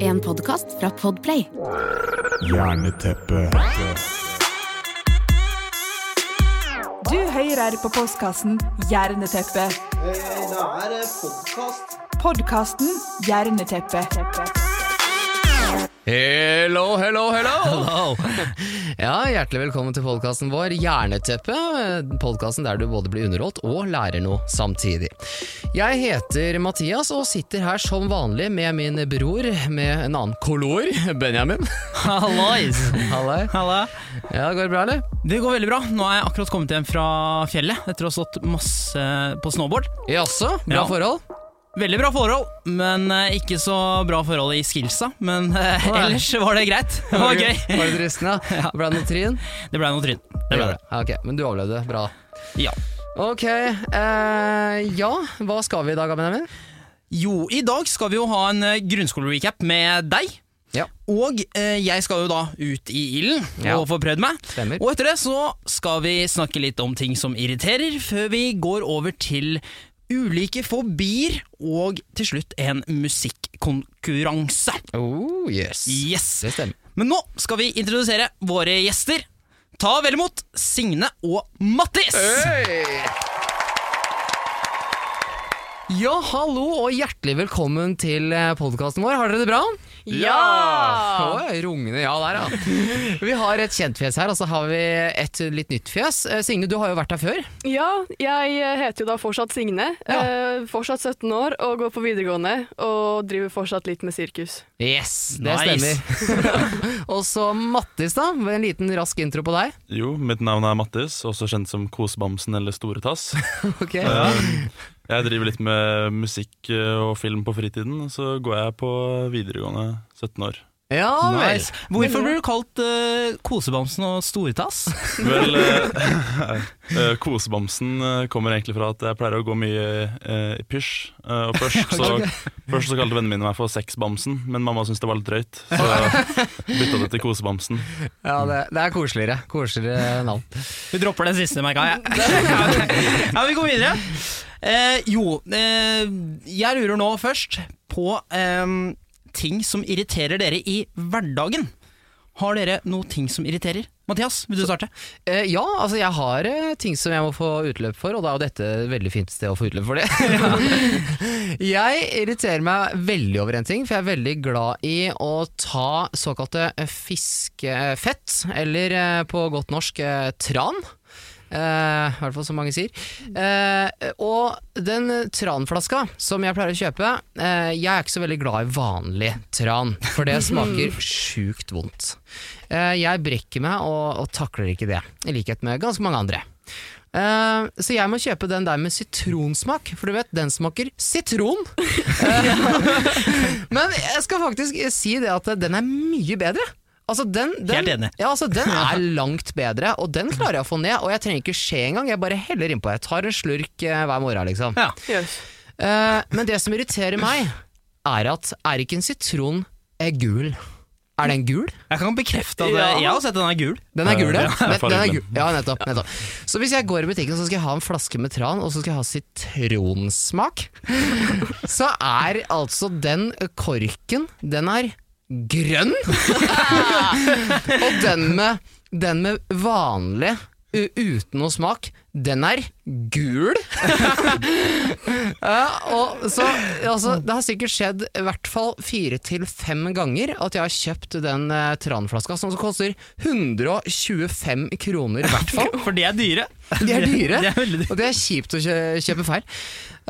En podkast fra Podplay. Jerneteppe. Du hører på postkassen Jerneteppe. Det er podkast. Podkasten Jerneteppe. Hello, hello, hello! Ja, Hjertelig velkommen til podkasten vår Jerneteppe. Podkasten der du både blir underholdt og lærer noe samtidig. Jeg heter Mathias og sitter her som vanlig med min bror med en annen kolor, Benjamin. Hallois! Halløy. Halla. Ja, går det bra, eller? Det går veldig bra. Nå har jeg akkurat kommet hjem fra fjellet etter å ha stått masse på snowboard. Jaså, bra Ja. forhold? Veldig bra forhold, men eh, ikke så bra forhold i skillsa. Men eh, Nei. ellers var det greit. Det var gøy. Var det tristende? Ja. Ble det noe tryn? Det ble noe tryn. Det ble det. Ja, Ok, Men du overlevde. Bra. Ja. Ok, eh, ja, hva skal vi i dag, Benjamin? Jo, i dag skal vi jo ha en eh, grunnskolerecap med deg. Ja. Og eh, jeg skal jo da ut i ilden Ja. og få prøvd meg. Stemmer. Og etter det så skal vi snakke litt om ting som irriterer, før vi går over til ulike fobier, og til slutt en musikkonkurranse. Oh, yes. Yes! Det stemmer. Men nå skal vi introdusere våre gjester. Ta vel imot Signe og Mattis! Ja, hallo og hjertelig velkommen til podkasten vår. Har dere det bra? Ja! Oi, rungende ja der, ja. Vi har et kjent fjes her, og så har vi et litt nytt fjes. Eh, Signe, du har jo vært her før. Ja, jeg heter jo da fortsatt Signe. Ja. Eh, fortsatt 17 år og går på videregående. Og driver fortsatt litt med sirkus. Yes, det Nice. stemmer. og så Mattis, da. En liten rask intro på deg. Jo, mitt navn er Mattis, også kjent som Kosebamsen eller Store Tass. Ok. Jeg driver litt med musikk eh, og film på fritiden, så går jeg på videregående 17 år. Ja vel. Nice. Hvorfor blir du kalt uh, Kosebamsen og Stortass? Vel, eh, Kosebamsen kommer egentlig fra at jeg pleier å gå mye uh, i pysj. Og først så, først så kalte vennene mine meg for Sexbamsen, men mamma syntes det var litt drøyt, så bytta det til Kosebamsen. Ja, det, det er koseligere. Koseligere navn. Vi dropper den siste, merka jeg. ja, vi går videre. Eh, jo, eh, jeg lurer nå først på eh, ting som irriterer dere i hverdagen. Har dere noe ting som irriterer? Mathias, vil du starte? Eh, ja, altså jeg har eh, ting som jeg må få utløp for, og da er jo dette et veldig fint sted å få utløp for det. jeg irriterer meg veldig over en ting, for jeg er veldig glad i å ta såkalte fiskefett, eller eh, på godt norsk tran. Eh, I hvert fall som mange sier. Eh, og den tranflaska som jeg pleier å kjøpe, eh, jeg er ikke så veldig glad i vanlig tran, for det smaker sjukt vondt. Jeg brekker meg og, og takler ikke det, i likhet med ganske mange andre. Uh, så jeg må kjøpe den der med sitronsmak, for du vet, den smaker sitron. uh, Men jeg skal faktisk si det at den er mye bedre. Altså den, den, Helt enig. Ja, altså den er langt bedre, og den klarer jeg å få ned. Og jeg trenger ikke skje engang, jeg bare heller innpå. Jeg tar en slurk eh, hver morgen, liksom. Ja. Yes. Eh, men det som irriterer meg, er at er ikke en sitron er gul? Er den gul? Jeg kan bekrefte at Ja. eh, jeg har sett den er gul. Den er gul, ja. Den er gul. ja nettopp, nettopp. Så hvis jeg går i butikken så skal jeg ha en flaske med tran, og så skal jeg ha sitronsmak, så er altså den korken Den er grønn! og den med, den med vanlig u- uten noe smak, den er gul. ja, og så, altså, det har sikkert skjedd i hvert fall fire til fem ganger at jeg har kjøpt den eh, tranflaska, som koster 125 kroner i hvert fall. For de er dyre. De er dyre, De er dyre. og det er kjipt å kjø kjøpe feil.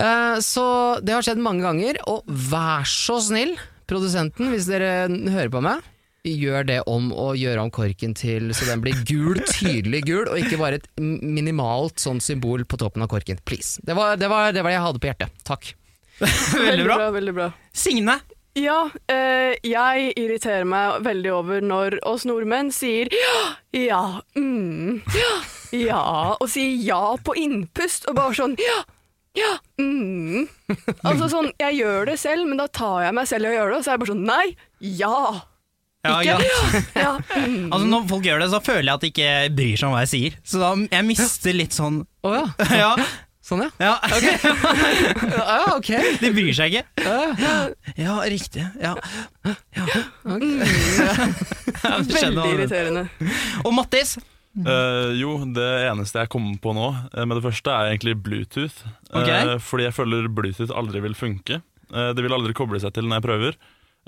Uh, så det har skjedd mange ganger, og vær så snill, produsenten, hvis dere hører på meg, gjør det om å gjøre om korken til så den blir gul, tydelig gul, og ikke bare et minimalt sånn symbol på toppen av korken. Please. Det var det, var, det, var det jeg hadde på hjertet. Takk. Veldig bra. veldig bra. Signe. Ja, eh, jeg irriterer meg veldig over når oss nordmenn sier ja, ja, mm, ja, ja, og sier ja på innpust, og bare sånn ja, ja, mm. Altså sånn, jeg gjør det selv, men da tar jeg meg selv i å gjøre det, og så er jeg bare sånn nei, ja. Ja, Ikke ja. ja. Mm. Altså Når folk gjør det, så føler jeg at de ikke bryr seg om hva jeg sier. Så da jeg mister litt sånn Å ja. Ja, Sånn, ja. Ja, Ja, ok. De bryr seg ikke. Ja, riktig. Ja. ja. Okay. skjedde Veldig irriterende. Og Mattis, Eh, jo, det eneste jeg kommer på nå uh, med det første, er egentlig Bluetooth. Okay. Uh, fordi jeg føler Bluetooth aldri vil funke. Eh, det vil aldri koble seg til når jeg prøver.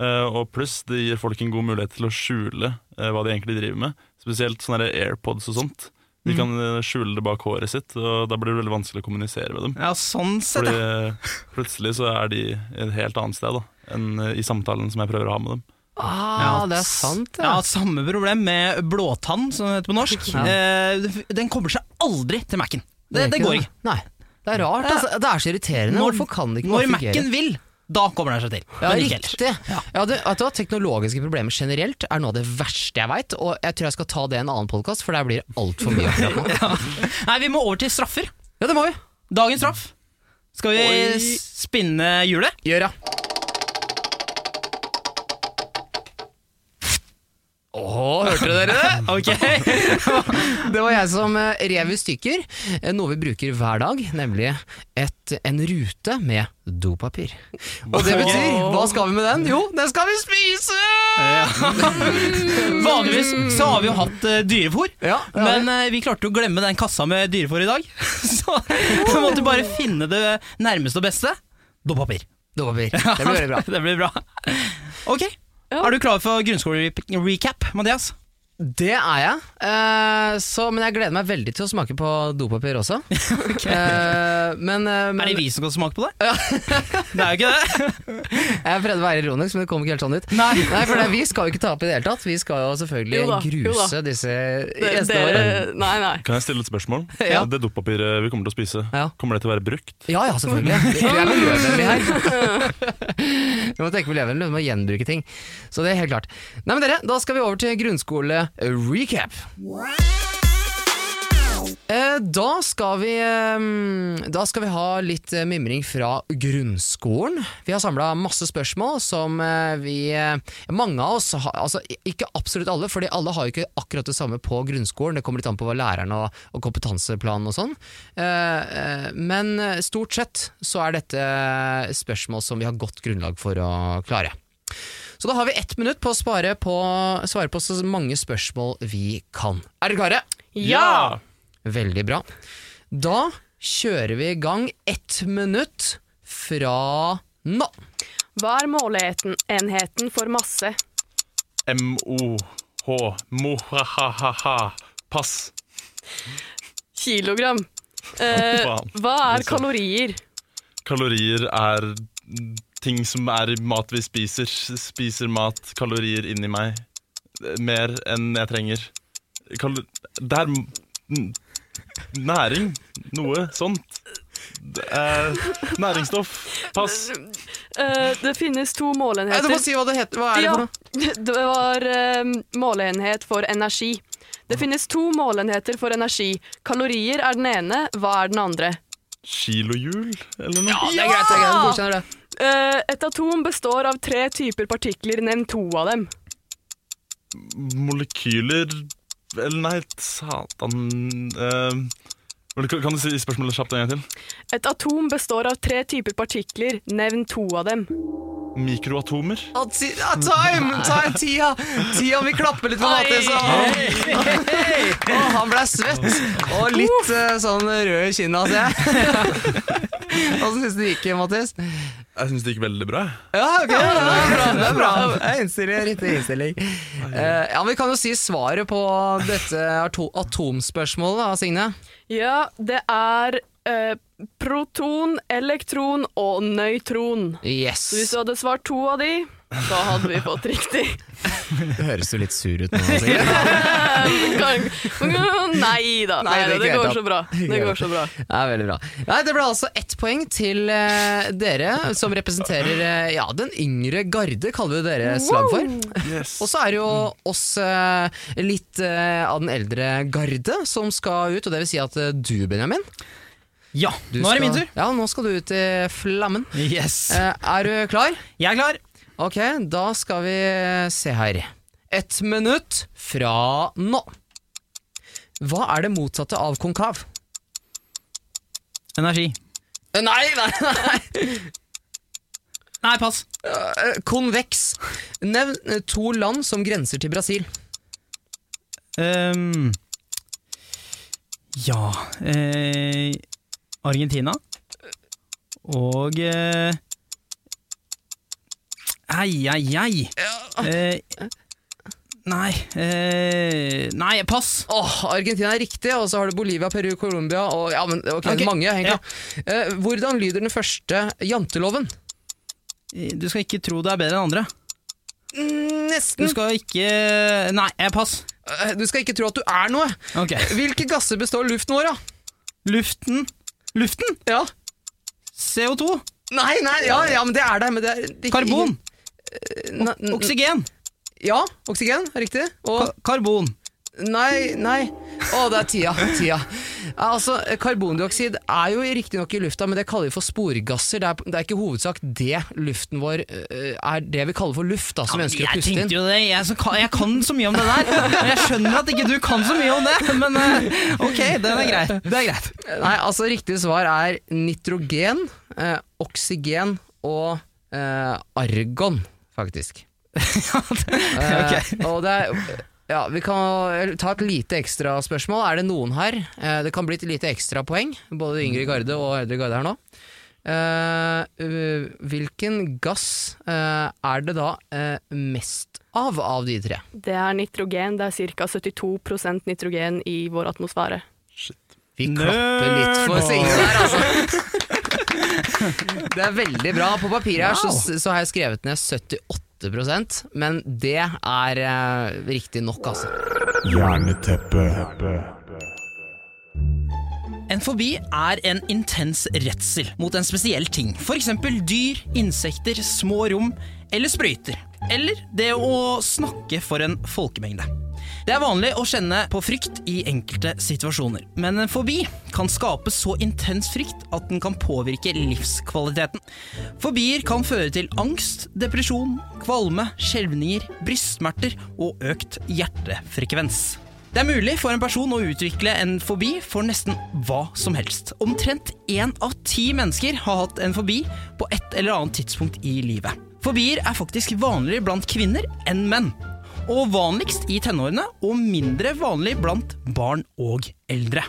Eh, og pluss, det gir folk en god mulighet til å skjule eh, hva de egentlig driver med. Spesielt sånne AirPods og sånt. De kan eh, skjule det bak håret sitt, og da blir det veldig vanskelig å kommunisere med dem. ja, sånn sett, Fordi eh, plutselig så er de et helt annet sted da, enn eh, i samtalen som jeg prøver å ha med dem. Ah, det er sant, Ja, ja. Samme problem med blåtann, som det heter på norsk. Ja. Eh, den kommer seg aldri til Mac-en. Det, det går ikke. Nei. Det er rart, altså. Det er så irriterende. Når- Hvorfor kan det ikke Når? Mac-en vil, da kommer den seg til. Ja, riktig. Ja. det, at teknologiske problemer generelt er noe av det verste jeg veit, og jeg tror jeg skal ta det i en annen podkast, for der blir det altfor mye ja. Nei, vi må over til straffer. Ja, det må vi. Dagens straff. Skal vi Oi. spinne hjulet? Gjør, ja. Åh, hørte dere det? Ok. Det var jeg som eh, rev i stykker eh, noe vi bruker hver dag, nemlig et, en rute med dopapir. Og det betyr, hva skal vi med den? Jo, den skal vi spise! Vanligvis så har vi jo hatt uh, dyrefôr, Ja, men vi klarte å glemme den kassa med dyrefôr i dag. Så vi måtte bare finne det nærmeste og beste. Dopapir. Dopapir. Det blir bra. Det blir bra. Ok, er du klar for grunnskole-recap, Mathias? Det er jeg, uh, så, men jeg gleder meg veldig til å smake på dopapir også. Eh, men, uh, men Er det vi som skal smake på det? Det er jo ikke det. Jeg prøvde å være ironisk, men det kom ikke helt sånn ut. Nei. for det, Vi skal jo ikke tape i det hele tatt. Vi skal jo selvfølgelig Jo da, jo gruse disse gjestene våre. nei, nei. Kan jeg stille et spørsmål? Ja. Det dopapiret vi kommer til å spise, Ja. kommer det til å være brukt? Ja ja, selvfølgelig. Vi er miljøvennlige her. Vi må tenke miljøvennlig, vi må gjenbruke ting. Så det er helt klart. Nei, men dere, Da skal vi over til grunnskole-recap. Eh, Da skal, vi, eh, da skal vi ha litt eh, mimring fra grunnskolen. Vi har samla masse spørsmål som eh, vi eh, Mange av oss altså Ikke absolutt alle, fordi alle har jo ikke akkurat det samme på grunnskolen. Det kommer litt an på hva læreren og, og kompetanseplanen og sånn. Eh, eh, Men eh, stort sett så er dette spørsmål som vi har godt grunnlag for å klare. Så da har vi ett minutt på å svare på, svare på så mange spørsmål vi kan. Er dere klare? Ja! Veldig bra. Da kjører vi i gang ett minutt fra nå. Hva er måleenheten for masse? M-O-H. Mo-ha-ha-ha. Pass. Kilogram. Eh, hva er sant. kalorier? Kalorier er ting som er mat vi spiser. Spiser mat, kalorier inni meg. Mer enn jeg trenger. Kal det er næring. Noe sånt. Det er næringsstoff. Pass. Eh, det finnes to måleenheter. du må si hva det heter. Hva er det ja, for noe? det var eh, måleenhet for energi. Det finnes to måleenheter for energi. Kalorier er den ene, hva er den andre? Kilohjul, eller noe? Ja, det er greit. det er greit, jeg Godkjenner det. Eh, et atom består av tre typer partikler, nevn to av dem. Molekyler Eller nei, satan eh, kan- Kan du si spørsmålet kjapt en gang til? Et atom består av tre typer partikler, nevn to av dem. Mikroatomer? Ah, ti- ja, time! time tida! Tida vi klapper litt for Mattis. og- Oh, han ble svett og litt uh, sånn rød i kinna, ser jeg. Åssen syns du det gikk, Mathis? Jeg syns det gikk veldig bra. Ja, ok, det er bra. Det er bra. Jeg innstiller riktig innstilling. Uh, ja, men Vi kan jo si svaret på dette atomspørsmålet, da, Signe. Ja, det er eh, proton, elektron og nøytron. Yes. Så hvis du hadde svart to av de, da hadde vi fått riktig. Det høres jo litt sur ut nå. Nei da, Nei, det det går så bra. Det går så bra. Det er veldig bra. Nei, det ble altså ett poeng til uh, dere, som representerer uh, ja, den yngre garde, kaller vi dere slag for. Yes. Og så er det jo oss uh, litt av den eldre garde som skal ut, og det vil si at du, Benjamin Ja, du nå er det min tur. Ja, nå skal du ut i flammen. Yes. Eh, er du klar? Jeg er klar. Ok, da skal vi se her. Ett minutt fra nå. Hva er det motsatte av konkav? Energi. Eh, Nei, nei, nei! Nei, pass. Eh, Konveks. Nevn eh, to land som grenser til Brasil. Um, ja eh, Argentina. Og eh, Ei, ei, ei. Eh, nei eh, Nei, pass. Åh, Argentina er riktig, og så har du Bolivia, Peru, Colombia og ja, men, ok, Ok, mange, egentlig. Eh, hvordan lyder den første janteloven? Eh, Du skal ikke tro det er bedre enn andre. Nesten. Du skal ikke Nei, eh, pass. Eh, Du skal ikke tro at du er noe. Ok. Hvilke gasser består luften vår av? Luften. Luften? Ja. CO2. Nei, nei, ja, ja, men det er det. Men det er, det er Karbon. N- Oksygen. Ja, oksygen, riktig. Og Ka karbon. Nei, nei. Å, det er tida. tida. Altså, Karbondioksid er jo riktignok i lufta, men det kaller vi for sporgasser. Det er, det er ikke hovedsak det luften vår øh, er det vi kaller for luft, da, som vi ønsker å jeg puste tenkte inn. jo det, jeg, så, jeg kan så mye om det der. Men jeg skjønner at ikke du kan så mye om det. Men eh, ok, den er greit. Det er greit. Nei, altså Riktig svar er nitrogen, eh, oksygen og eh, argon, faktisk. Eh, og det er ja, Vi kan ta et lite ekstra spørsmål. Er det noen her? Eh, det kan bli et lite ekstrapoeng, både yngre garde og eldre garde her nå. Eh, hvilken gass eh, er det da eh, mest av av de tre? Det er nitrogen. Det er ca. 72% nitrogen i vår atmosfære. Vi klapper litt for Signe her, altså. Det er veldig bra. På papiret her så, så har jeg skrevet ned 78 men det er eh, riktig nok, altså. Jerneteppe. En fobi er en intens redsel mot en spesiell ting. F.eks. dyr, insekter, små rom eller sprøyter. Eller det å snakke for en folkemengde. Det er vanlig å kjenne på frykt i enkelte situasjoner, men en fobi kan skape så intens frykt at den kan påvirke livskvaliteten. Fobier kan føre til angst, depresjon, kvalme, skjelvninger, brystsmerter og økt hjertefrekvens. Det er mulig for en person å utvikle en fobi for nesten hva som helst. Omtrent én av ti mennesker har hatt en fobi på et eller annet tidspunkt i livet. Fobier er faktisk vanligere blant kvinner enn menn. Og vanligst i tenårene, og mindre vanlig blant barn og eldre.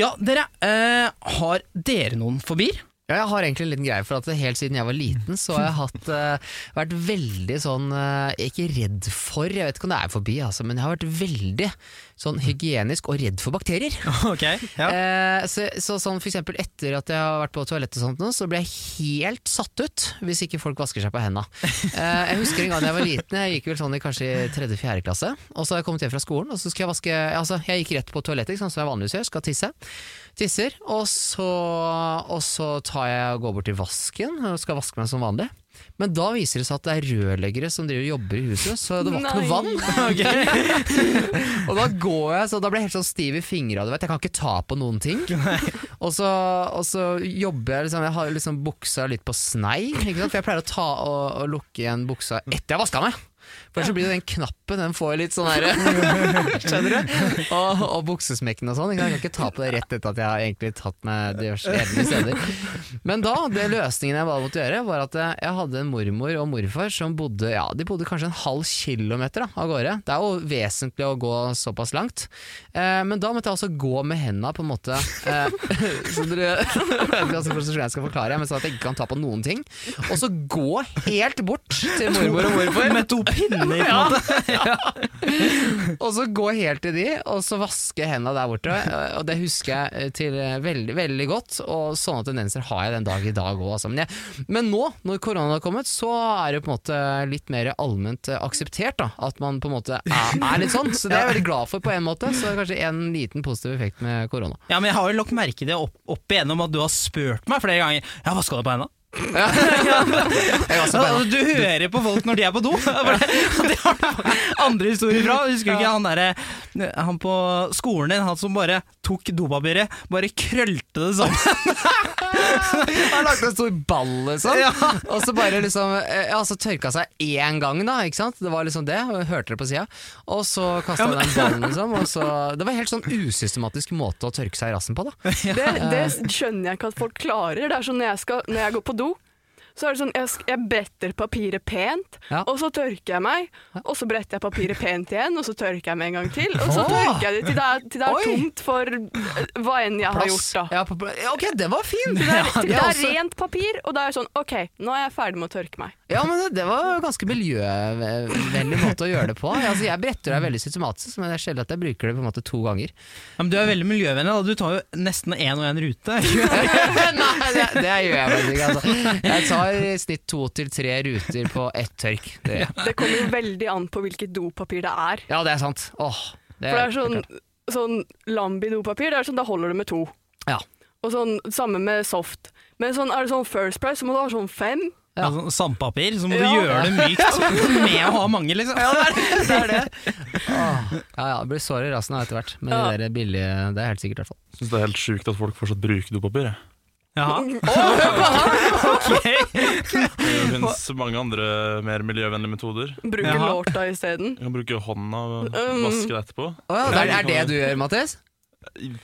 Ja, dere, eh, har dere noen fobier? Ja, jeg har egentlig en liten greie for at helt siden jeg var liten, så har jeg hatt, uh, vært veldig sånn uh, Ikke redd for, jeg vet ikke om det er forbi, altså, men jeg har vært veldig sånn hygienisk og redd for bakterier. Ok, ja. uh, så, så sånn for eksempel etter at jeg har vært på toalettet og sånt nå, så blir jeg helt satt ut hvis ikke folk vasker seg på henda. Jeg husker en gang jeg var liten, jeg gikk vel sånn i kanskje tredje-fjerde klasse, og så har jeg kommet hjem fra skolen, og så skal jeg vaske Altså, jeg gikk rett på toalettet, sånn som jeg vanligvis gjør, skal tisse. Tisser, og så, og så tar jeg og går bort til vasken og skal vaske meg som vanlig. Men da viser det seg at det er rørleggere som driver og jobber i huset, så det var ikke noe vann. Og da går jeg, så da blir jeg helt sånn stiv i fingra, du vet. Jeg kan ikke ta på noen ting. Og så, og så jobber jeg liksom, jeg har liksom buksa litt på snei, for jeg pleier å ta og, og lukke igjen buksa etter jeg har vaska meg. For ellers blir det den knappen, den får litt sånn her Skjønner du? Og, og buksesmekken og sånn. Jeg kan ikke ta på det rett etter at jeg har egentlig tatt meg diverse egne steder. Men da, det løsningen jeg bare måtte gjøre, var at jeg hadde en mormor og morfar som bodde ja, de bodde kanskje en halv kilometer da, av gårde. Det er jo vesentlig å gå såpass langt. Eh, men da måtte jeg altså gå med henda på en måte eh, Så dere ikke jeg skal forklare, men sånn at jeg ikke kan ta på noen ting. Og så gå helt bort til mormor og morfar. Pinner, på en måte. Og så gå helt til de, og så vaske hendene der borte. Og det husker jeg til veldig veldig godt, og sånne tendenser har jeg den dag i dag òg. Men, men nå, når korona har kommet, så er det på en måte litt mer allment akseptert da, at man på en måte er, er litt sånn. Så det er jeg veldig glad for på en måte. Så det er kanskje en liten positiv effekt med korona. Ja, men jeg har jo lagt merke til opp, opp igjennom at du har spurt meg flere ganger Ja, hva skal du på henda? Ja, du hører på folk når de er på do. Det har du andre historier fra. Husker du ikke han derre Han på skolen din, han som bare tok dopapiret, bare krølte det sammen. Han lagde en stor ball, liksom. Ja. Og så bare liksom eh, Ja, så tørka seg én gang, da. Ikke sant? Det var liksom det. og jeg Hørte det på sida. Og så kasta han den ballen, liksom. Og så, det var en helt sånn usystematisk måte å tørke seg i rassen på, da. Det, det skjønner jeg ikke at folk klarer. Det er sånn når jeg, skal, når jeg går på do, så er det sånn jeg, jeg bretter papiret pent, Ja. og så tørker jeg meg. Og så bretter jeg papiret pent igjen, og så tørker jeg meg en gang til. Og så tørker jeg det til det er, til det er tomt for eh, hva enn jeg har gjort, da. Ja, på, ok, det var fint! Til det er, til det er rent papir, og da er jeg sånn OK, nå er jeg ferdig med å tørke meg. Ja, men det, det var en ganske miljøvennlig måte å gjøre det på. Altså, jeg bretter deg veldig systematisk, men det er sjelden at jeg bruker det på en måte to ganger. Ja, men du er veldig miljøvennlig. Da. Du tar jo nesten én og én rute. Nei, det, det gjør jeg faktisk ikke. Altså. Jeg tar i snitt to til tre ruter på ett tørk. Det, Det kommer jo veldig an på hvilket dopapir det er. ja, det er sant. Åh, det For det er sånn, sånn Lambi-dopapir, det er sånn, da holder det med to. Ja. Og sånn, samme med soft. Men sånn, er det sånn First Price, så må du ha sånn fem. Ja. Altså, sandpapir, så må du Ja. gjøre det mykt med å ha mange, liksom. det er det. Åh. Ja, ja, det blir sår i rassen etter hvert. Men Ja. de der billige, det er helt sikkert i hvert fall. Syns det er helt sjukt at folk fortsatt bruker dopapir. jeg. Jaha. okay. Det finnes mange andre mer miljøvennlige metoder. Bruke lårta isteden. Bruke hånda og Um. vaske det etterpå. Oh, ja, det er, er det du gjør, Mattis?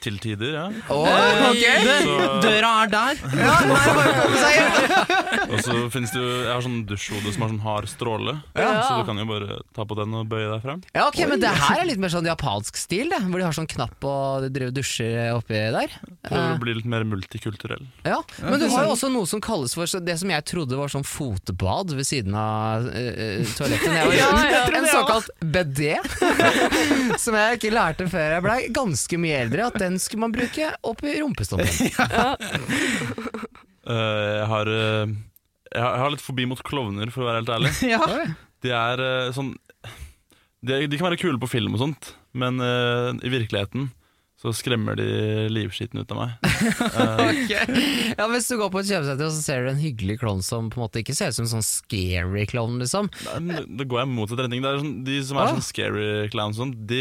Til tider, ja. Oh, okay. dø- Døra er der. Og så finnes det jo Jeg har sånn dusjhode som har sånn hard stråle, Ja. så du kan jo bare ta på den og bøye deg frem. Ja, ok, men det her er litt mer sånn japansk stil, det. Hvor de har sånn knapp og dusjer oppi der. Prøver å bli litt mer multikulturell. Ja, Men du har jo også noe som kalles for det som jeg trodde var sånn fotbad ved siden av eh, toalettet. ja, en såkalt bedé, som jeg ikke lærte før jeg blei ganske mye eldre, at den skulle man bruke oppi rumpestumpen. uh, jeg, har, uh, jeg har jeg har litt forbi mot klovner, for å være helt ærlig. Ja. De er uh, sånn de, de kan være kule på film og sånt, men i virkeligheten så skremmer de livskiten ut av meg. okay. Ja, Hvis du går på et kjøpesenter og så ser du en hyggelig klovn som på en måte ikke ser ut som en sånn scary klovn, liksom. Da går jeg motsatt retning. Det er sånn, de som er Ah. sånn scary clowns, sånn, de,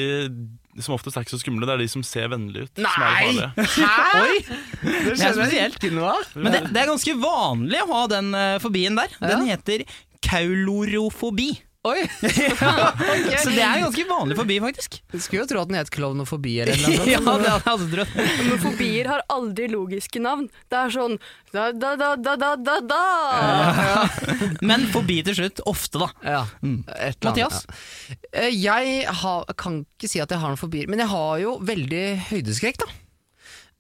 de som oftest er ikke så skumle, det er de som ser vennlige ut. Som er Nei! det. Hæ?! Oi! Det er spesielt. Ikke noe av. Men det, det er ganske vanlig å ha den uh, fobien der. Den heter kaulorofobi. Oi! Så det er ganske vanlig fobi, faktisk. Du skulle jo tro at den het klovnofobi eller noe. Ja, det hadde trodd. Men fobier har aldri logiske navn. Det er sånn da, da, da, da, da, da, da. Men fobi til slutt. Ofte, da. Ja, et eller annet, Mathias? Ja. Eh, Jeg har, kan ikke si at jeg har noen fobier, men jeg har jo veldig høydeskrekk, da.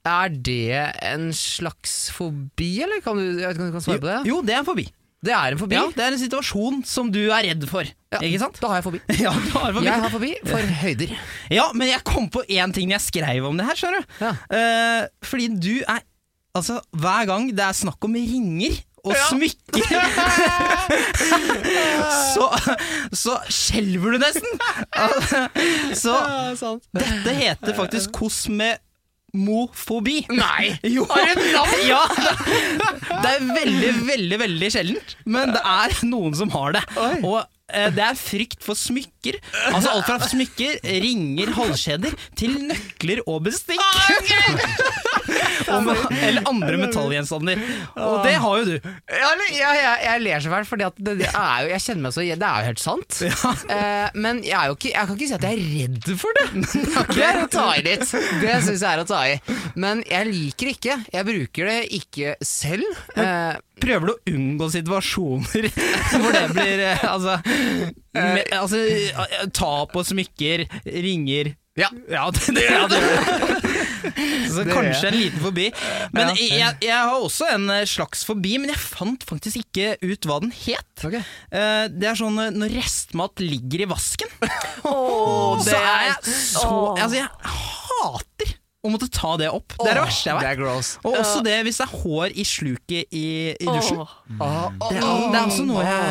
Er det en slags fobi, eller kan du, jeg vet ikke om du kan svare på det? Jo, det er en fobi. Det er en fobi. Ja, det er en situasjon som du er redd for. Ja, Ikke sant? Da har jeg fobi. Ja, har fobi. Jeg har fobi for høyder. Ja, men jeg kom på én ting jeg skrev om det her, skjønner du. Ja. Uh, fordi du er Altså, hver gang det er snakk om ringer og smykker, så, så skjelver du nesten! så dette heter faktisk kosmemofobi. Nei! Jo. Har et navn? Ja! Det er veldig, veldig veldig sjeldent, men det er noen som har det. Og eh, det er frykt for smykker. Altså alt fra smykker, ringer, halskjeder til nøkler og bestikk. Og, eller andre metallgjenstander. Og det har jo du. Ja, jeg, jeg, jeg ler så fælt, for det, det er jo, jeg kjenner meg så Det er jo helt sant. Eh, men jeg, er jo ikke, jeg kan ikke si at jeg er redd for det. Det er å ta i litt. Det syns jeg er å ta i. Men jeg liker ikke. Jeg bruker det ikke selv. Eh, Prøver du å unngå situasjoner hvor det blir eh, altså, med, altså eh, Ta på smykker, ringer ja. Ja, det, det, ja, det det. Så kanskje en liten forbi. Men Ja. jeg, jeg har også en eh, slags forbi, men jeg fant faktisk ikke ut hva den het. Ok. Eh, Det er sånn når restmat ligger i vasken, Åh, så er jeg så. Altså, jeg å måtte ta det opp. Det er det verste jeg Det vet. er gross. Og også det hvis det er hår i sluket i, i dusjen. Åh. Det, er, det er også noe jeg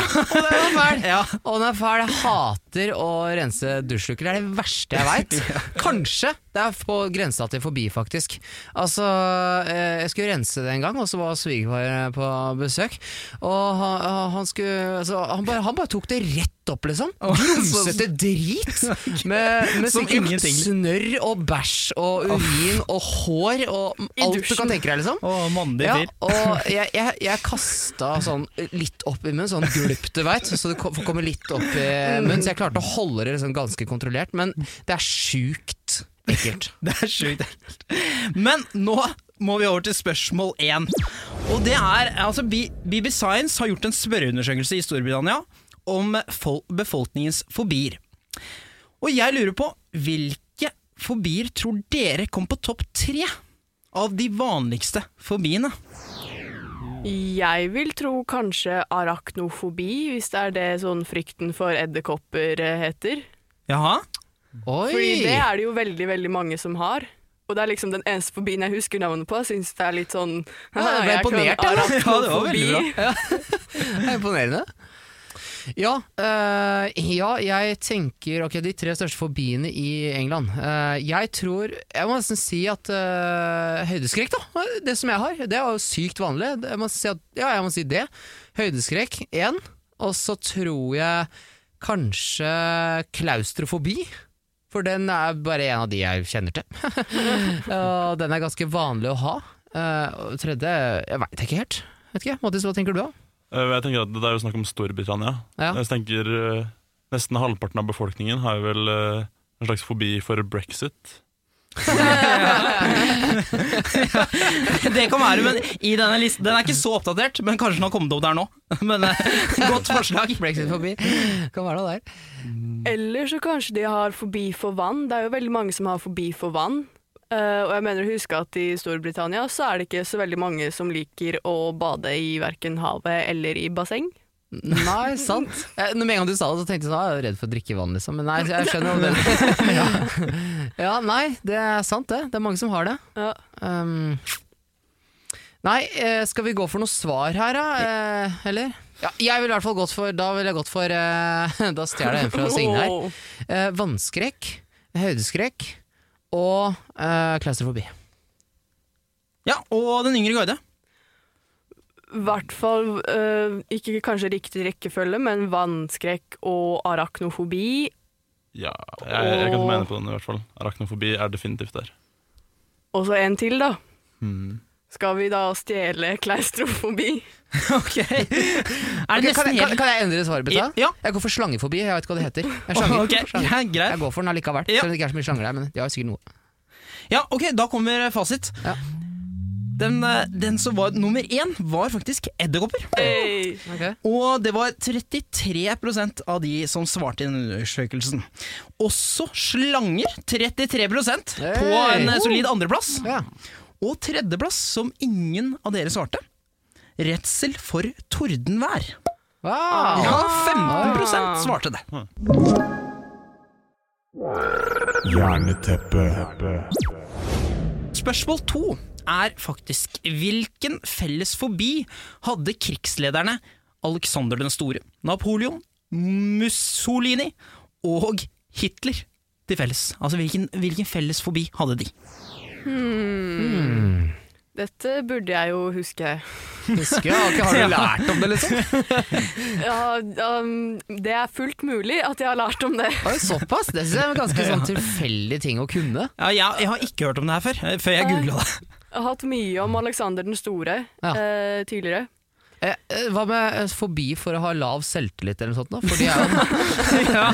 Å, den er fæl! ja. Å, den er fæl. Jeg hater å rense dusjluker. Det er det verste jeg veit. Kanskje det er på grensa til forbi, faktisk. Altså, eh, jeg skulle rense det en gang, og så var svigerfar på besøk. Og han, han skulle altså, han, bare, han bare tok det rett opp, liksom. Grumsete drit! Med, med sikkert snørr og bæsj og urin og hår og alt du kan tenke deg, liksom. Å, mandig Ja, og jeg, jeg, jeg kasta sånn litt opp i munnen, sånn gulp du veit, så det kommer litt opp i munnen. Så jeg klarte å holde det liksom ganske kontrollert, men det er sjukt ekkelt. Det er sjukt ekkelt. Men nå må vi over til spørsmål én. Og det er altså BB Science har gjort en spørreundersøkelse i Storbritannia om befolkningens fobier. Og jeg lurer på hvilke fobier tror dere kom på topp tre av de vanligste fobiene? Jeg vil tro kanskje arachnofobi, hvis det er det sånn frykten for edderkopper eh, heter. Jaha? Oi! Fordi det er det jo veldig, veldig mange som har. Og det er liksom den eneste fobien jeg husker navnet på. Jeg syns det er litt sånn Ja, jeg ble imponert, jeg. Ja, det var veldig bra. Ja. Det er imponerende. Ja, øh, ja, jeg tenker Ok, de tre største fobiene i England. Uh, jeg tror Jeg må nesten si at uh, høydeskrekk, da. Det som jeg har. Det er jo sykt vanlig. Jeg må si at, ja, jeg må si det. Høydeskrekk én. Og så tror jeg kanskje klaustrofobi. For den er bare en av de jeg kjenner til. og den er ganske vanlig å ha. Uh, tredje Jeg veit ikke helt. Vet ikke, Mattis, hva tenker du da? Eh, Jeg tenker at Det er jo snakk om Storbritannia. Ja. Jeg tenker eh, Nesten halvparten av befolkningen har jo vel eh, en slags fobi for brexit. Det kan være, men i denne listen Den er ikke så oppdatert, men kanskje den har kommet opp der nå. Men godt forslag. Brexit-fobi. Kan være noe der. Eller så kanskje de har fobi for vann. Det er jo veldig mange som har fobi for vann. Eh, og jeg mener å huske at i Storbritannia så er det ikke så veldig mange som liker å bade i verken havet eller i basseng. Nei, sant. Jeg, med en gang du sa det, så tenkte jeg sånn, «Ah, jeg er redd for å drikke vann, liksom. Men nei, jeg skjønner jo det. ja. ja, nei, det er sant det. Det er mange som har det. Ja. Um, nei, eh, skal vi gå for noe svar her, da? Eh, eller? Ja, jeg ville i hvert fall gått for Da ville jeg gått for eh, Da stjeler jeg en fra Signe her. Eh, vannskrekk, høydeskrekk og uh, klaustrofobi. Ja, og den yngre guide. I hvert fall uh, ikke kanskje riktig rekkefølge, men vannskrekk og arachnofobi. Ja, jeg, jeg kan mene på den i hvert fall. Arachnofobi er definitivt der. Og så en til, da. Hmm. Skal vi da stjele klaustrofobi? Ok. Er det okay, nesten kan, jeg, kan, kan jeg endre svaret, Betta? Ja. Jeg går for slangefobi. Jeg vet ikke hva det heter. Jeg, er slanger, Ok, for ja, greit. jeg går for den allikevel. Ja. Selv om det ikke er så mye slanger der, men de har sikkert noe. Ja, ok, da kommer fasit. Ja. Den, eh, den som var nummer én, var faktisk edderkopper. Hey. Og det var 33% av de som svarte i den undersøkelsen. Også slanger, 33 hey. på en solid andreplass. Ja. Og tredjeplass, som ingen av dere svarte, redsel for tordenvær. Wow. Ja, 15 svarte det. Spørsmål to er faktisk hvilken felles fobi hadde krigslederne Alexander den store, Napoleon, Mussolini og Hitler til felles? Altså hvilken, hvilken felles fobi hadde de? Hmm. Dette burde jeg jo huske. Husker jeg, har du lært om det, liksom? Ja, um, det er fullt mulig at jeg har lært om det. Oi, såpass? Det synes jeg er en ganske sånn tilfeldig ting å kunne. Ja, jeg, jeg har ikke hørt om det her før, eh, før jeg googla det. Jeg har hatt mye om Alexander den store Ja. eh, tidligere. Eh, eh, hva med eh, fobi for å ha lav selvtillit eller noe sånt? da? For de er jo ja.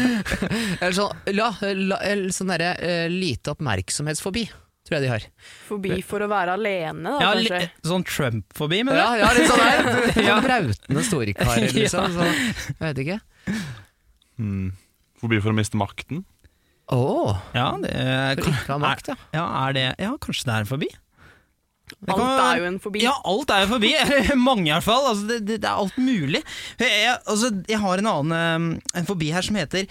Eller sånn, la, la, sånn derre lite oppmerksomhetsfobi, tror jeg de har. Fobi for å være alene, da, ja, kanskje. litt sånn Trump-fobi, du? Ja, ja litt sånn der. Ja. Sånn brautende storkarer, liksom. Så, jeg vet ikke. Hmm. Fobi for å miste makten. Å, ja, det for ikke å ha makt, ja. Ja, er det, ja, kanskje det er en fobi? Det Alt er jo en fobi. Ja, alt er jo forbi. Mange i hvert fall. Altså, det, det, det er alt mulig. Jeg, jeg, altså, jeg har en annen en fobi her som heter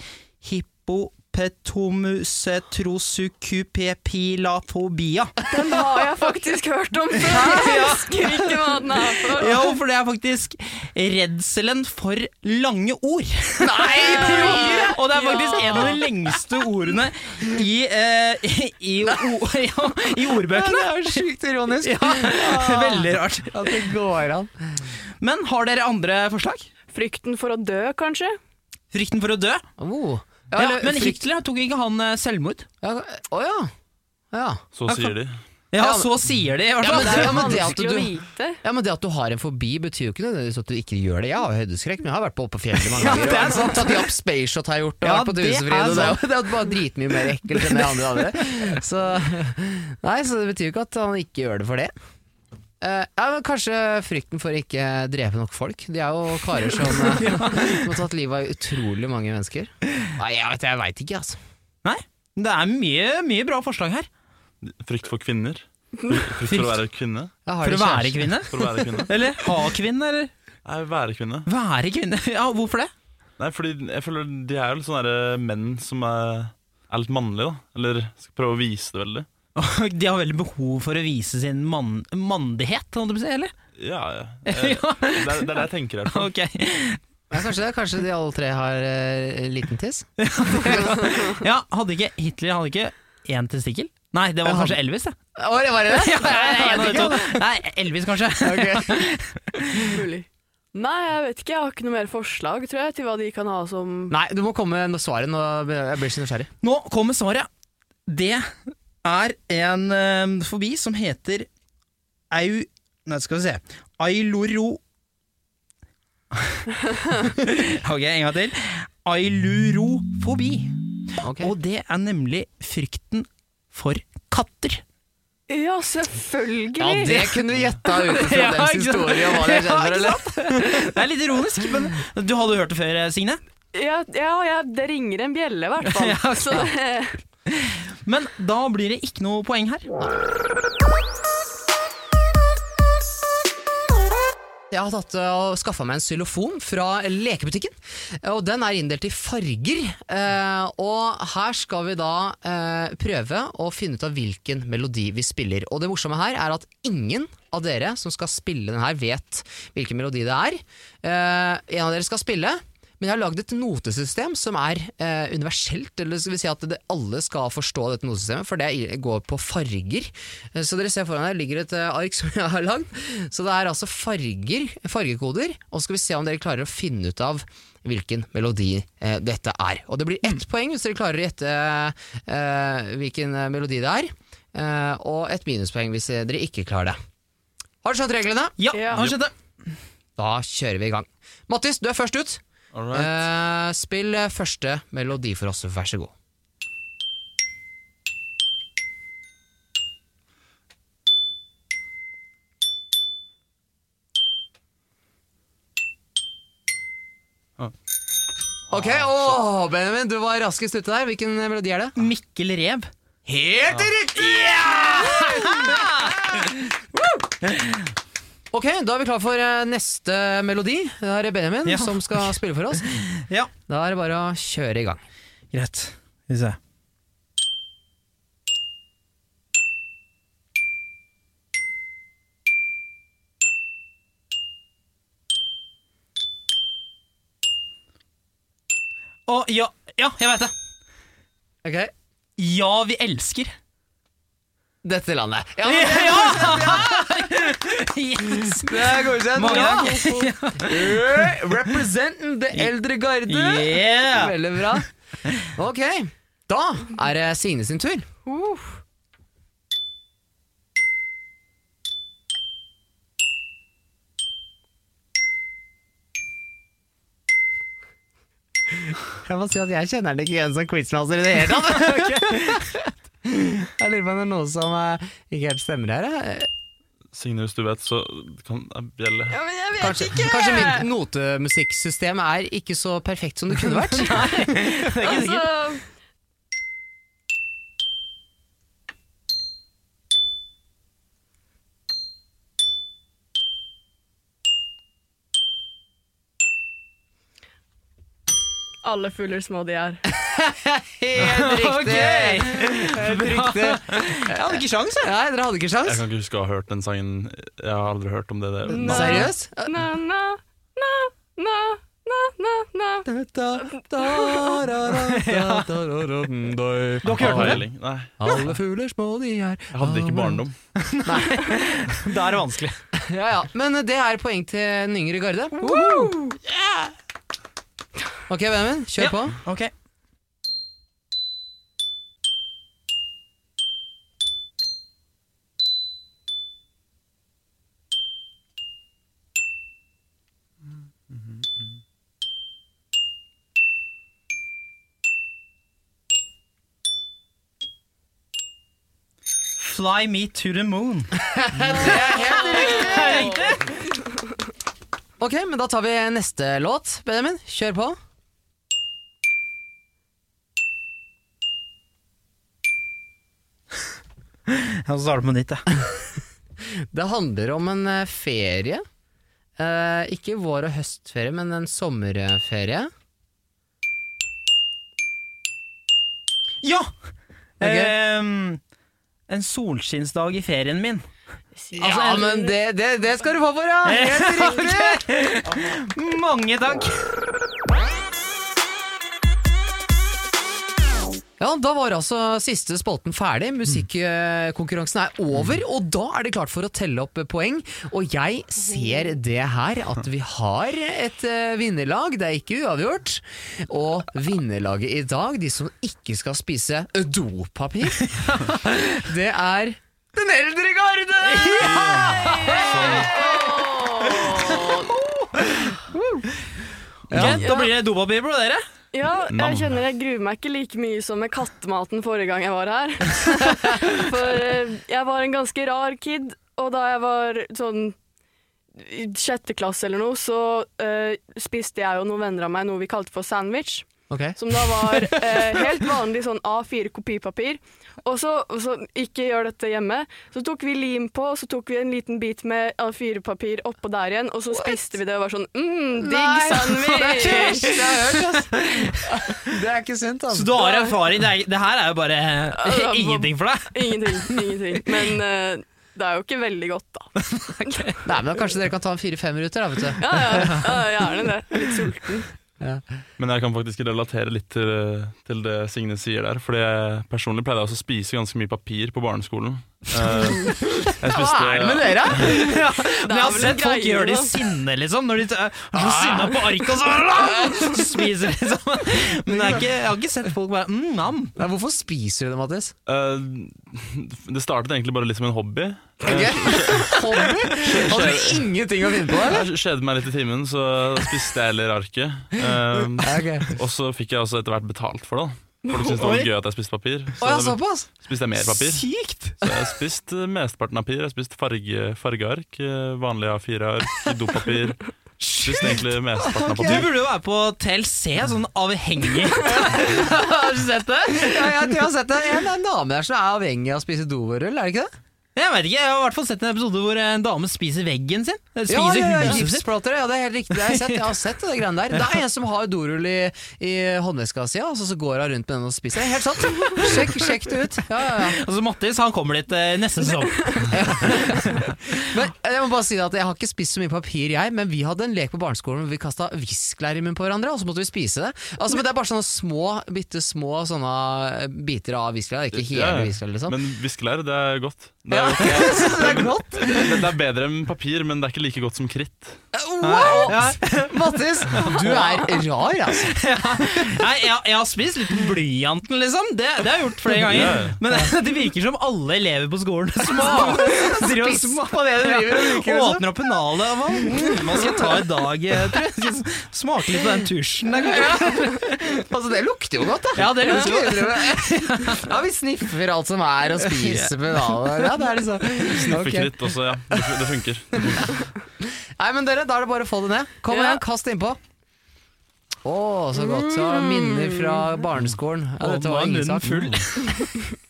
herpetomustrosucupepilafobia. Den har jeg faktisk hørt om før. Jeg husker ikke hva den er for. Jo, for det er faktisk redselen for lange ord. Nei! Og det er faktisk en av de lengste ordene i, eh, i, i, o, ja, i ordbøkene. Det er sjukt ironisk. Ja, veldig rart. At det går an. Men har dere andre forslag? Frykten for å dø, kanskje? Frykten for å dø? Oh. Ja, eller men frykt- Hitler tok ikke han eh, selvmord? ja, Å ja. ja. Så sier de. Ja, Ja, men- så sier de i hvert Ja, fall. men det, ja, men det, at Vanskelig å du, vite. ja, men det at du har en fobi, betyr jo ikke nødvendigvis at du ikke gjør det. Jeg har jo høydeskrekk, men jeg har vært på oppe på fjellet mange Ja, ganger. det er og sant. Tatt i opp spaceshot har jeg gjort, og Ja, vært på det er Dusefrid. Og det er sant. det er jo bare dritmye mer ekkelt enn det andre andre. Så, nei, så det betyr jo ikke at han ikke gjør det for det. Eh, ja, men Kanskje frykten for å ikke drepe nok folk. De er jo karer som, eh, som har tatt livet av utrolig mange mennesker. Nei, jeg vet, jeg veit ikke, altså. Nei, det er mye, mye bra forslag her. Frykt for kvinner. Frykt frykt for å være kvinne. For å være kvinne. For å være kvinne. Eller ha kvinne, eller Nei, være kvinne. være kvinne. Ja, hvorfor det? Nei, fordi jeg føler de er jo litt sånne menn som er, er litt mannlige, da. Eller skal prøve å vise det veldig. De har veldig behov for å vise sin mann, mandighet, holdt jeg på å si, eller? Ja, ja. Jeg, det, er, det er det jeg tenker. her. Okay. Ja, kanskje det. Kanskje de alle tre har uh, liten tiss? Ja, hadde ikke Hitler hadde ikke én testikkel? Nei, det var Ja, kanskje Elvis, det. Å, det var det? Ja, en av. Nei, Elvis, kanskje. Mulig. Nei, jeg vet ikke. Jeg har ikke noe mer forslag, tror jeg, til hva de kan ha som Nei, du må komme med svaret nå. Jeg blir så nysgjerrig. Nå kommer svaret. Det er en eh, fobi som heter au... Nei, skal vi se. Ailuro... ok, en gang til. Ailurofobi. Okay. Og det er nemlig frykten for katter. Ja, selvfølgelig! Ja, det kunne du gjetta ut fra Ja, dens historie. Og hva det Ja, eller? Det er litt ironisk, men du hadde hørt det før, Signe? Ja, ja, ja, det ringer en bjelle, i hvert fall. Ja, ok. Men da blir det ikke noe poeng her. Jeg har tatt uh, og skaffa meg en xylofon fra lekebutikken. eh, Og Den er inndelt i farger. eh, Og her skal vi da eh, prøve å finne ut av hvilken melodi vi spiller. Og det morsomme her er at ingen av dere som skal spille den her, vet hvilken melodi det er. Eh, En av dere skal spille. Men jeg har lagd et notesystem som er eh, universelt, eller skal vi si at det, alle skal forstå dette notesystemet, for det går på farger. Eh, Så dere ser foran her ligger et eh, ark som jeg har lagd. Så det er altså farger, fargekoder, og så skal vi se om dere klarer å finne ut av hvilken melodi eh, dette er. Og det blir ett poeng hvis dere klarer å gjette eh, hvilken eh, melodi det er, eh, og et minuspoeng hvis dere ikke klarer det. Har du skjønt reglene? Ja, Ja. har skjønt det. Da kjører vi i gang. Mattis, du er først ut. All right. Eh, spill eh, første melodi for oss, vær så god. Ah. Ok, oh, Benjamin, du var raskest ute der. Hvilken eh, melodi er det? Mikkel Rev. Helt riktig! Ok, da er vi klar for eh, neste melodi. Det er Benjamin Ja. som skal spille for oss. Ja, Da er det bare å kjøre i gang. greit. Skal vi se. Å, ja, ja, jeg veit det. Ok, Ja, vi elsker. Dette landet. Ja, Yes. det er godkjent. Ja. Representing det eldre garde. Yeah. Veldig bra. Ok, da er det Signe sin tur. uh, Jeg må si at jeg kjenner den ikke igjen som quizmaster i det hele tatt. Jeg lurer på om det er noe som eh, ikke helt stemmer her. eh. Signe, hvis du vet, så kan jeg bjelle. ja, men jeg vet Kanskje, ikke! kanskje mitt notemusikksystem er ikke så perfekt som det kunne vært. det er ikke sikkert. altså, Alle fugler små de er. Helt riktig! Helt riktig. Jeg hadde ikke sjans, jeg. Nei, dere hadde ikke sjans. Jeg kan ikke huske å ha hørt den sangen. Jeg har aldri hørt om det. der. Seriøst? Na, na, na, na, na, na, na. Du har ikke hørt den? Nei, Alle fugler små de er jeg hadde ikke barndom. Nei, Da er det vanskelig. Ja ja, men det er poeng til den yngre garde. Ok, Benjamin, kjør Ja. på. Ok. Fly me to the moon. Ok, men da tar vi neste låt. Benjamin, kjør på. Jeg starter på nytt, jeg. Det handler om en eh, ferie. Eh, ikke vår- og høstferie, men en sommerferie. Ja! Ehm, en solskinnsdag i ferien min. ja, en- men det, det, det skal du få for, ja! Helt riktig! Mange takk. Ja, Da var altså siste spalten ferdig. Musikkonkurransen er over, og da er det klart for å telle opp poeng. Og jeg ser det her, at vi har et eh, vinnerlag. Det er ikke uavgjort. Og vinnerlaget i dag, de som ikke skal spise dopapir, det er den eldre garde! Ja, Da blir det dopapir på dere. Ja, jeg kjenner jeg gruer meg ikke like mye som med kattematen forrige gang jeg var her. For eh, jeg var en ganske rar kid, og da jeg var sånn i sjette klasse eller noe, så uh, spiste jeg og noen venner av meg noe vi kalte for sandwich. Okay. Som da var uh, helt vanlig sånn A4 kopipapir. Og så, og så, ikke gjør dette hjemme, så tok vi lim på, og så tok vi en liten bit med A4-papir oppå der igjen, og så spiste vi det og var sånn mm, digg sandwich! Det er ikke sunt, altså. Så du har erfaring. Det, er, det her er jo bare ingenting for deg. Ingenting. ingenting. Men uh, det er jo ikke veldig godt, da. Nei, men Kanskje dere kan ta en fire-fem minutter, da, vet du. Ja, ja, ja gjerne det. Litt sulten. Men jeg kan faktisk relatere litt til, til det Signe sier der. For jeg personlig pleide også å spise ganske mye papir på barneskolen. Eh, jeg Hva er det med dere? Men jeg har sett folk gjøre det i sinne, liksom. Når de er så sinna på arket og så spiser, liksom. Men jeg har ikke, jeg har ikke sett folk bare mm, nam. Nei, hvorfor spiser du det, Mattis? Uh, det startet egentlig bare litt som en hobby. Hobby? Hadde du ingenting å finne på, eller? Jeg kjedet meg litt i timen, så spiste jeg heller arket. Eh, og så fikk jeg også etter hvert betalt for det. Da. Folk syntes det var gøy at jeg spiste papir. Så ja, såpass? spiste jeg mer papir. Sykt! Så jeg har spist eh, mesteparten av papir. Jeg har spist farge, fargeark, eh, vanlig A4-ark, dopapir. Spiste egentlig mesteparten av Du papir. burde jo være på TLC, sånn avhengig. Har du sett det? Ja, jeg tror jeg har sett det. En, en dame der som er avhengig av å spise dorull, er det ikke det? Jeg vet ikke, jeg har i hvert fall sett en episode hvor en dame spiser veggen sin. Spiser ja, ja, ja, huset gipsplater, ja, det er helt riktig. Det har jeg, sett. jeg har sett det greiene der. Det er en som har dorull i, i håndveska si, og så, så går hun rundt med den og spiser. Det er helt sant. Sjekk, sjekk det ut. Ja, ja, ja. Altså Mattis han kommer dit eh, neste sesong. Men jeg må bare si at jeg har ikke spist så mye papir, jeg, men vi hadde en lek på barneskolen hvor vi kasta viskelær i munnen på hverandre, og så måtte vi spise det. Altså, men Det er bare sånne små, bitte små sånne eh, biter av viskelær, ikke hele Ja, ja. viskelær, liksom. Men viskelær, det er godt. Det er, okay. det er godt. det, det er bedre enn papir, men det er ikke like godt som kritt. What?! Mattis, du er rar, altså. Nei, jeg, jeg har spist litt blyanten, liksom. Det, det har jeg gjort flere ganger. Ja, ja. Men det virker som alle elever på skolen små, driver og små, på det du driver og bruker, liksom. åpner opp pennalet. og hva, mm, skal jeg ta i dag? eh, Tror jeg. Smake litt på den tusjen der, kanskje. Altså, det lukter jo godt, da. Ja, det lukter jo godt. Ja, vi sniffer alt som er og spiser pennalet. Ja, det er liksom Sniffe okay. litt også, ja. Det, det funker. Nei, men dere, da er det bare å få det ned. Kom Ja. igjen, kast innpå. Å, så godt. Så minner fra barneskolen. Ja, dette var ingen sak.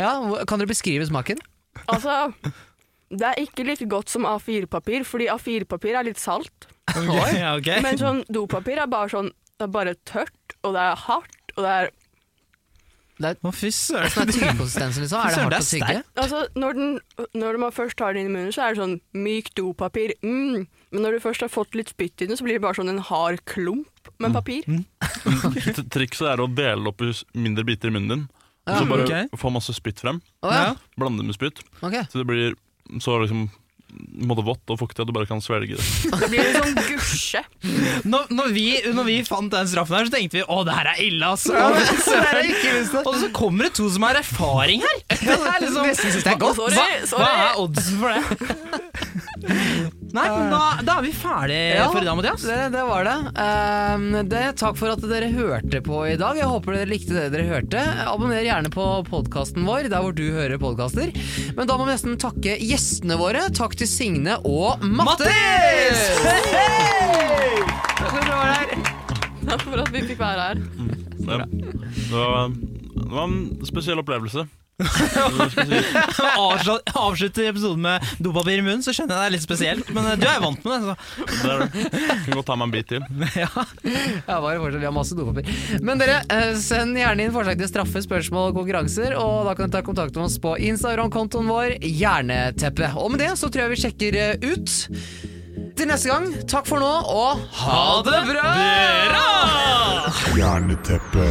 Ja, kan dere beskrive smaken? Altså, det er ikke like godt som A4-papir, fordi A4-papir er litt salt. Okay, okay. Men sånn dopapir er bare sånn det er bare tørt, og det er hardt, og det er Fy søren. Sånn er tyggekonsistensen, liksom. Er det hardt å tygge? Altså, når, den, når man først tar den inn i munnen, så er det sånn myk dopapir. Mm. Men når du først har fått litt spytt i den, så blir det bare sånn en hard klump med papir. T- Trikset er å dele opp i mindre biter i munnen din. Og så bare okay. få masse spytt frem. Oh, ja. Blande det med spytt. Okay. Så det blir så liksom måte vått og fuktig at du bare kan svelge det. Det blir en sånn gusje. Når, når, vi, når vi fant den straffen her, så tenkte vi å, det her er ille, altså. Og så kommer det to som har erfaring her. Det er liksom, Nesten synes det er godt. Hva, hva er oddsen for det? Nei, men da, da er vi ferdige Ja, for i dag, Mathias. Det, det var det. Ehm, det. Takk for at dere hørte på i dag. Jeg håper dere likte det dere hørte. Abonner gjerne på podkasten vår der hvor du hører podkaster. Men da må vi nesten takke gjestene våre. Takk til Signe og Mattis! Takk for at dere var her. Takk for at vi fikk være her. Det, det, var, det var en spesiell opplevelse. Hva skal jeg si? Avslut- Avslutter episoden med dopapir i munnen, så skjønner jeg det er litt spesielt. Men eh, du er jo vant med det. Så. Det er det. Kan godt ta meg en bit til. Ja, bare fortsatt, vi har masse dopapir. Men dere, eh, send gjerne inn forslag til straffe, spørsmål og konkurranser, og da kan du ta kontakt med oss på Instagram-kontoen vår, Jerneteppe. Og med det så tror jeg vi sjekker eh, ut. Til neste gang, takk for nå, og ha det bra! Jerneteppe.